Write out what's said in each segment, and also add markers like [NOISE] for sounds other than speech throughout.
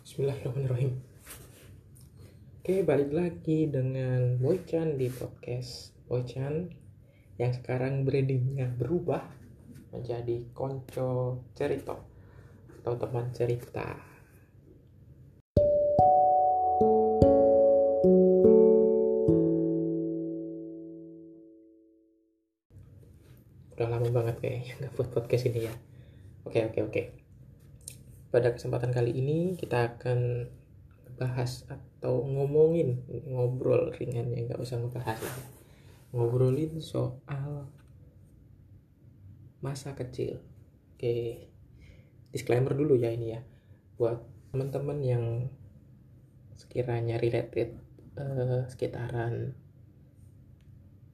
Bismillahirrahmanirrahim. Oke, balik lagi dengan Boychan di podcast Boychan yang sekarang brandingnya berubah menjadi Konco Cerito atau teman cerita. Udah lama banget kayaknya nggak buat podcast ini ya. Oke, oke, oke. Pada kesempatan kali ini kita akan bahas atau ngomongin ngobrol ringan ya nggak usah ngebahas lah ngobrolin soal masa kecil. Oke disclaimer dulu ya ini ya. Buat teman-teman yang sekiranya related eh, sekitaran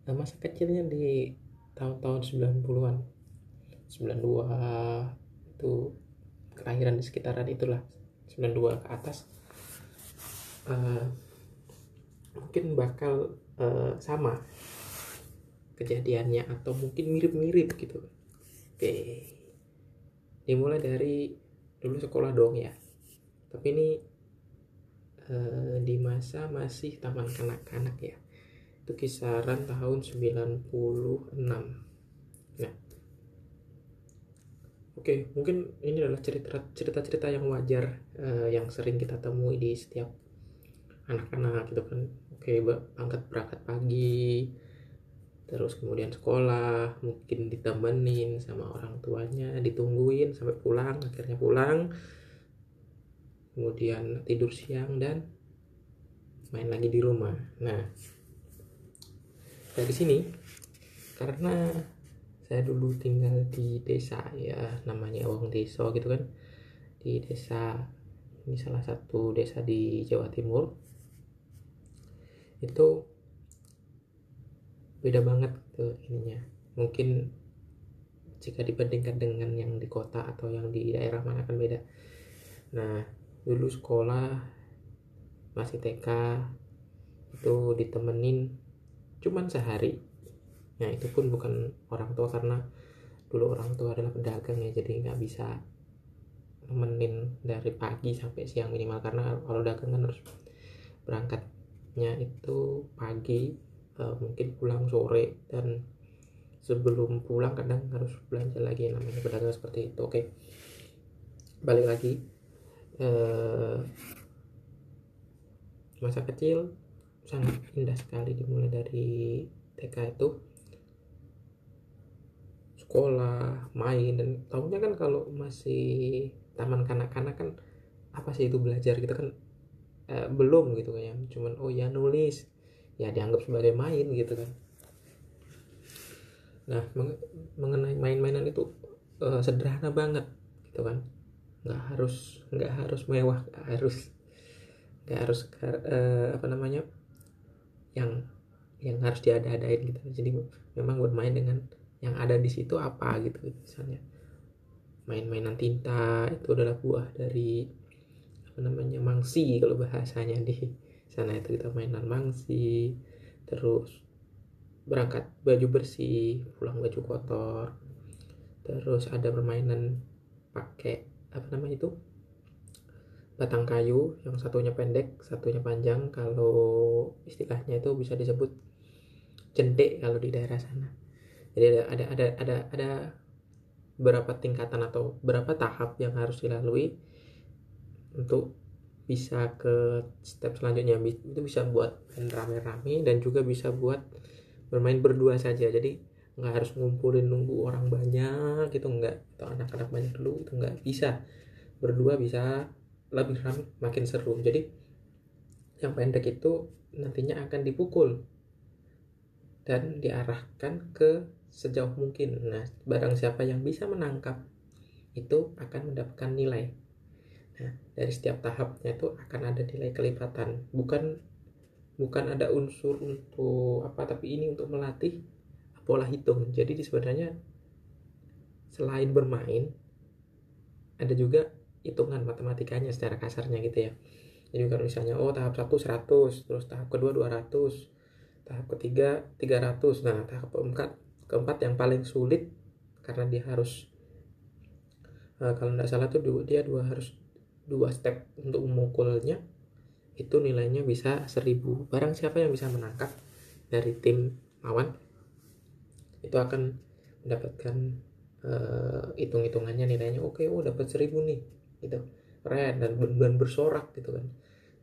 eh, masa kecilnya di tahun-tahun 90-an 92 itu kelahiran di sekitaran itulah 92 ke atas. Uh, mungkin bakal uh, sama kejadiannya atau mungkin mirip-mirip gitu. Oke dimulai dari dulu sekolah dong ya. Tapi ini uh, di masa masih taman kanak-kanak ya. Itu kisaran tahun 96 nah Oke, mungkin ini adalah cerita cerita-cerita yang wajar uh, yang sering kita temui di setiap anak-anak gitu kan. Oke, angkat berangkat pagi, terus kemudian sekolah, mungkin ditemenin sama orang tuanya, ditungguin sampai pulang, akhirnya pulang, kemudian tidur siang dan main lagi di rumah. Nah, dari sini karena saya dulu tinggal di desa ya namanya Wong Deso gitu kan. Di desa ini salah satu desa di Jawa Timur. Itu beda banget tuh ininya. Mungkin jika dibandingkan dengan yang di kota atau yang di daerah mana kan beda. Nah dulu sekolah masih TK itu ditemenin cuman sehari Nah itu pun bukan orang tua karena dulu orang tua adalah pedagang ya jadi nggak bisa nemenin dari pagi sampai siang minimal karena kalau dagang kan harus berangkatnya itu pagi uh, mungkin pulang sore dan sebelum pulang kadang harus belanja lagi namanya pedagang seperti itu. Oke balik lagi. Uh, masa kecil sangat indah sekali dimulai dari TK itu sekolah main dan tahunya kan kalau masih taman kanak-kanak kan apa sih itu belajar gitu kan eh, belum gitu kan ya cuman oh ya nulis ya dianggap sebagai main gitu kan. Nah meng mengenai main-mainan itu eh, sederhana banget gitu kan. Nggak harus nggak harus mewah nggak harus nggak harus eh, apa namanya yang yang harus diada-adain gitu. Jadi memang bermain dengan yang ada di situ apa gitu misalnya. Main-mainan tinta itu adalah buah dari apa namanya mangsi kalau bahasanya di sana itu kita mainan mangsi terus berangkat baju bersih pulang baju kotor terus ada permainan pakai apa namanya itu batang kayu yang satunya pendek satunya panjang kalau istilahnya itu bisa disebut cendek kalau di daerah sana jadi ada ada ada ada berapa tingkatan atau berapa tahap yang harus dilalui untuk bisa ke step selanjutnya. Itu bisa buat main rame-rame dan juga bisa buat bermain berdua saja. Jadi nggak harus ngumpulin nunggu orang banyak gitu nggak atau anak-anak banyak dulu itu nggak bisa. Berdua bisa lebih ramai makin seru. Jadi yang pendek itu nantinya akan dipukul dan diarahkan ke sejauh mungkin. Nah, barang siapa yang bisa menangkap itu akan mendapatkan nilai. Nah, dari setiap tahapnya itu akan ada nilai kelipatan. Bukan bukan ada unsur untuk apa tapi ini untuk melatih pola hitung. Jadi sebenarnya selain bermain ada juga hitungan matematikanya secara kasarnya gitu ya. Jadi kalau misalnya oh tahap 1 100, terus tahap kedua 200, tahap ketiga 300. Nah, tahap keempat keempat yang paling sulit karena dia harus uh, kalau tidak salah tuh dia dua harus dua step untuk memukulnya itu nilainya bisa 1000 barang siapa yang bisa menangkap dari tim lawan itu akan mendapatkan uh, hitung-hitungannya nilainya oke okay, oh dapat 1000 nih gitu. Keren dan, dan bersorak gitu kan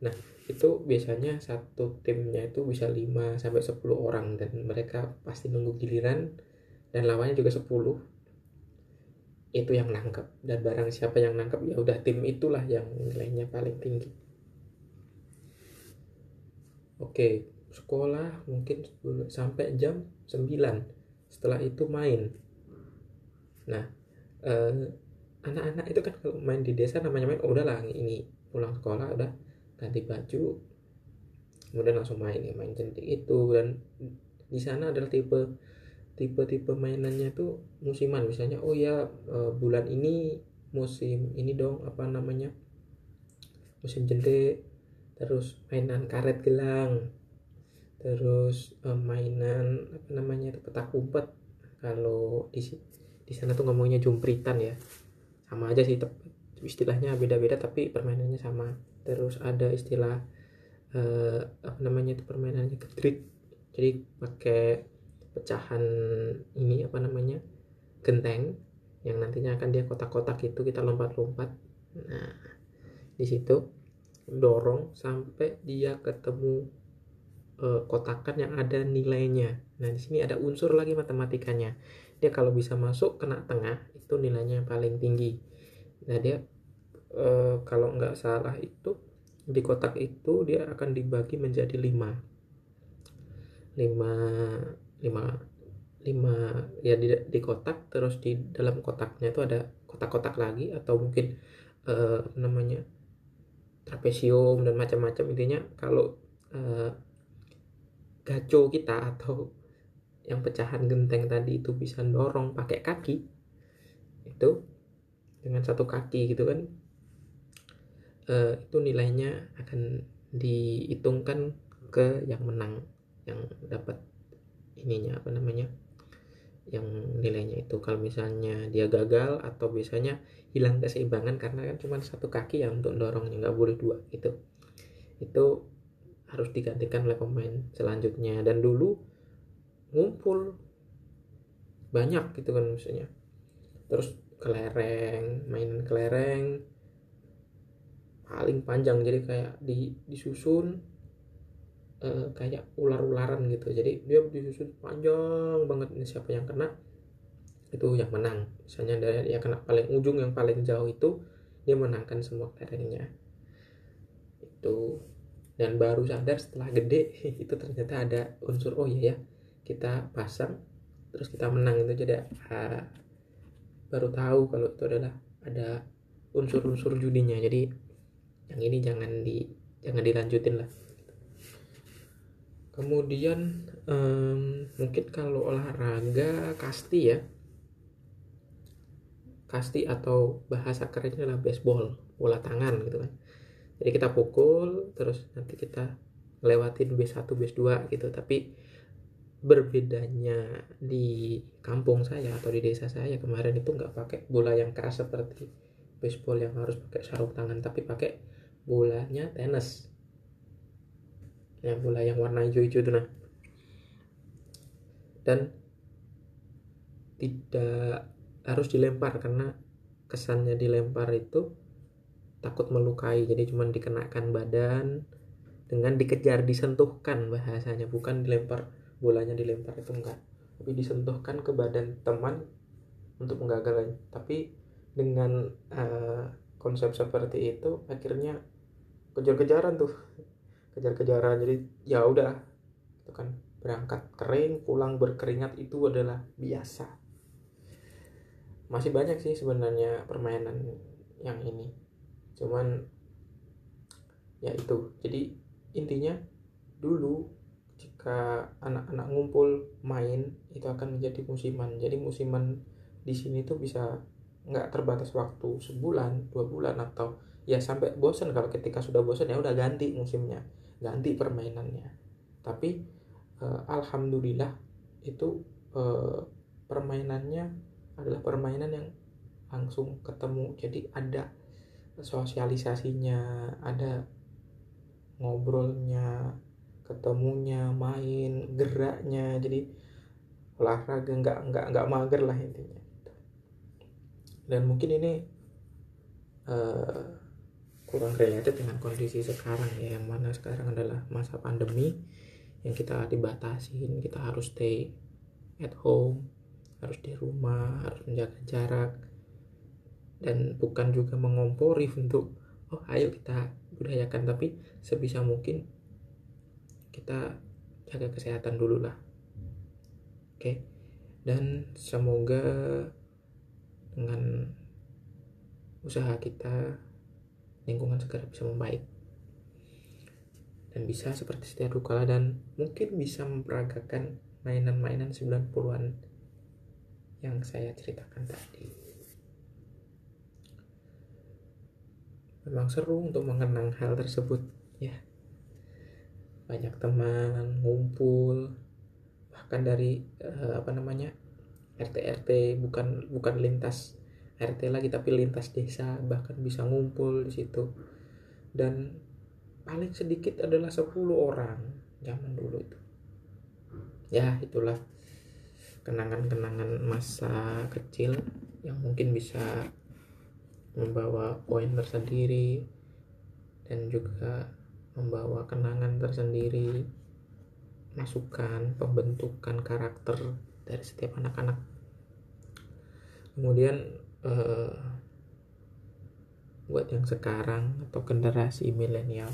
nah itu biasanya satu timnya itu bisa 5 sampai 10 orang dan mereka pasti nunggu giliran dan lawannya juga 10 itu yang nangkep dan barang siapa yang nangkep ya udah tim itulah yang nilainya paling tinggi. Oke sekolah mungkin sampai jam 9 setelah itu main. Nah eh, anak-anak itu kan kalau main di desa namanya main oh udahlah ini pulang sekolah udah ganti baju kemudian langsung main ya main cantik itu. Dan di sana adalah tipe tipe-tipe mainannya tuh musiman. Misalnya oh ya eh, bulan ini musim ini dong apa namanya musim jende terus mainan karet gelang. Terus eh, mainan apa namanya itu petak umpet. Kalau di di sana tuh ngomongnya jumpritan ya. Sama aja sih istilahnya beda-beda tapi permainannya sama terus ada istilah uh, apa namanya itu permainannya gedrik jadi pakai pecahan ini apa namanya genteng yang nantinya akan dia kotak-kotak itu kita lompat-lompat. Nah di situ dorong sampai dia ketemu uh, kotakan yang ada nilainya. Nah di sini ada unsur lagi matematikanya. Dia kalau bisa masuk kena tengah itu nilainya yang paling tinggi. Nah dia e, kalau nggak salah itu di kotak itu dia akan dibagi menjadi lima. Lima lima lima ya di, di kotak terus di dalam kotaknya itu ada kotak-kotak lagi atau mungkin e, namanya trapesium dan macam-macam. Intinya kalau e, gaco kita atau yang pecahan genteng tadi itu bisa dorong pakai kaki itu dengan satu kaki gitu kan uh, itu nilainya akan dihitungkan ke yang menang yang dapat ininya apa namanya yang nilainya itu. Kalau misalnya dia gagal atau biasanya hilang keseimbangan karena kan cuma satu kaki ya untuk dorongnya nggak boleh dua gitu. Itu harus digantikan oleh pemain selanjutnya. Dan dulu ngumpul banyak gitu kan maksudnya. Terus kelereng mainan kelereng paling panjang. Jadi kayak di disusun uh, kayak ular-ularan gitu. Jadi dia disusun panjang banget. Ini siapa yang kena? Itu yang menang. Misalnya dari dia kena paling ujung yang paling jauh itu dia menangkan semua kelerengnya itu. Dan baru sadar setelah gede [LAUGHS] itu ternyata ada unsur oh iya ya kita pasang terus kita menang itu. Jadi uh, baru tahu kalau itu adalah ada unsur-unsur judinya. Jadi yang ini jangan di jangan dilanjutin lah. Kemudian um, mungkin kalau olahraga kasti ya. Kasti atau bahasa kerennya adalah baseball bola tangan gitu kan. Jadi kita pukul terus nanti kita lewatin B1 B2 gitu. Tapi berbedanya di kampung saya atau di desa saya kemarin itu nggak pakai bola yang keras seperti baseball yang harus pakai sarung tangan tapi pakai bolanya tenis. Ya bola yang warna hijau-hijau itu nah. Dan tidak harus dilempar karena kesannya dilempar itu takut melukai jadi cuma dikenakan badan dengan dikejar disentuhkan bahasanya bukan dilempar bolanya dilempar itu enggak. Tapi disentuhkan ke badan teman untuk menggagalkan. Tapi dengan uh, konsep seperti itu akhirnya kejar-kejaran tuh. Kejar-kejaran jadi ya udah itu kan. Berangkat kering pulang berkeringat itu adalah biasa. Masih banyak sih sebenarnya permainan yang ini. Cuman ya itu. Jadi intinya dulu jika anak-anak ngumpul main itu akan menjadi musiman. Jadi musiman di sini tuh bisa nggak terbatas waktu sebulan dua bulan atau ya sampai bosan kalau ketika sudah bosan ya udah ganti musimnya ganti permainannya. Tapi eh, alhamdulillah itu eh, permainannya adalah permainan yang langsung ketemu. Jadi ada sosialisasinya ada ngobrolnya ketemunya main geraknya. Jadi olahraga nggak nggak nggak mager lah intinya dan mungkin ini uh, kurang related dengan kondisi sekarang ya yang mana sekarang adalah masa pandemi yang kita dibatasin. Kita harus stay at home harus di rumah harus menjaga jarak dan bukan juga mengompori untuk oh ayo kita budayakan tapi sebisa mungkin kita jaga kesehatan dulu lah. Oke? Dan semoga dengan usaha kita lingkungan segera bisa membaik dan bisa seperti setia Dukala dan mungkin bisa memperagakan mainan-mainan 90-an yang saya ceritakan tadi. Memang seru untuk mengenang hal tersebut ya banyak teman ngumpul bahkan dari uh, apa namanya RT RT bukan bukan lintas RT lagi tapi lintas desa bahkan bisa ngumpul di situ. Dan paling sedikit adalah 10 orang zaman dulu itu. Ya itulah kenangan-kenangan masa kecil yang mungkin bisa membawa poin tersendiri dan juga membawa kenangan tersendiri, masukan, pembentukan karakter dari setiap anak-anak. Kemudian eh, buat yang sekarang atau generasi milenial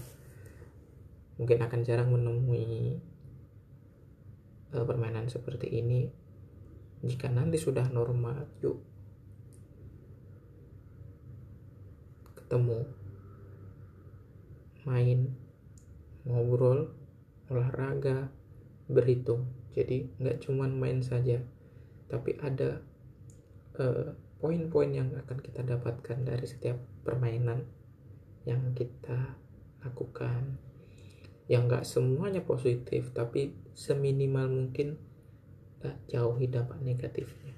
mungkin akan jarang menemui eh, permainan seperti ini. Jika nanti sudah normal, yuk ketemu main ngobrol, olahraga, berhitung. Jadi nggak cuma main saja, tapi ada eh, poin-poin yang akan kita dapatkan dari setiap permainan yang kita lakukan. Yang nggak semuanya positif, tapi seminimal mungkin uh, jauhi dampak negatifnya.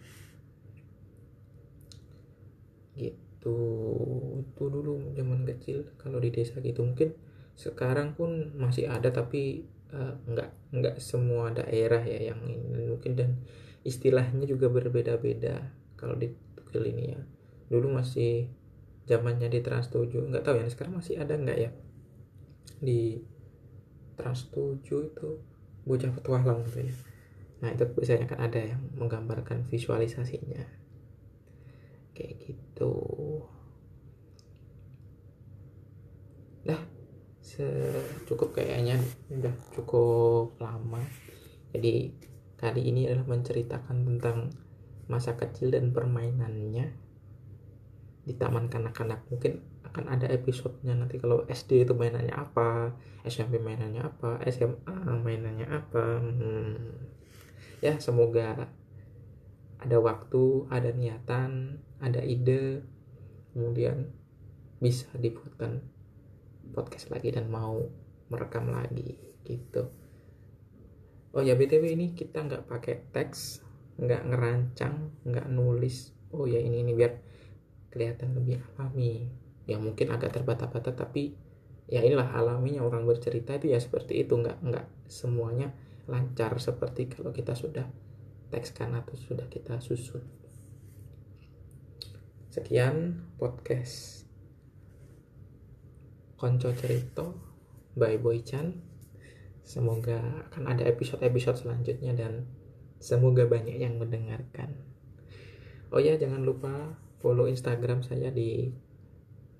Gitu, itu dulu zaman kecil kalau di desa gitu mungkin sekarang pun masih ada tapi uh, nggak nggak semua daerah ya yang ini. Mungkin dan istilahnya juga berbeda-beda kalau di Tugel ini ya. Dulu masih zamannya di Trans 7 nggak tahu ya sekarang masih ada nggak ya? Di Trans 7 itu bocah petualang gitu ya. Nah itu biasanya kan ada yang menggambarkan visualisasinya. Kayak gitu cukup kayaknya udah cukup lama. Jadi kali ini adalah menceritakan tentang masa kecil dan permainannya di taman kanak-kanak. Mungkin akan ada episodenya nanti kalau SD itu mainannya apa SMP mainannya apa SMA mainannya apa. Hmm. ya semoga ada waktu ada niatan ada ide kemudian bisa dibuatkan podcast lagi dan mau merekam lagi gitu. Oh ya btw ini kita nggak pakai teks nggak ngerancang nggak nulis. Oh ya ini ini biar kelihatan lebih alami. Ya mungkin agak terbata-bata tapi ya inilah alaminya orang bercerita itu ya seperti itu. Nggak nggak semuanya lancar seperti kalau kita sudah tekskan atau sudah kita susun. Sekian podcast konco cerita by Boy Chan. Semoga akan ada episode-episode selanjutnya dan semoga banyak yang mendengarkan. Oh ya jangan lupa follow instagram saya di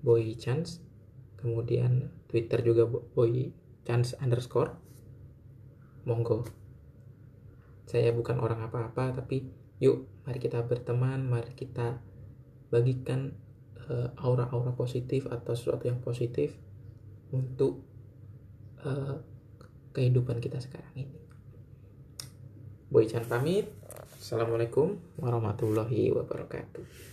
Boy Chance kemudian twitter juga Boy Chance underscore. Monggo. Saya bukan orang apa-apa tapi yuk mari kita berteman mari kita bagikan uh, aura-aura positif atau sesuatu yang positif untuk uh, kehidupan kita sekarang ini. Boy Chan pamit. Assalamualaikum warahmatullahi wabarakatuh.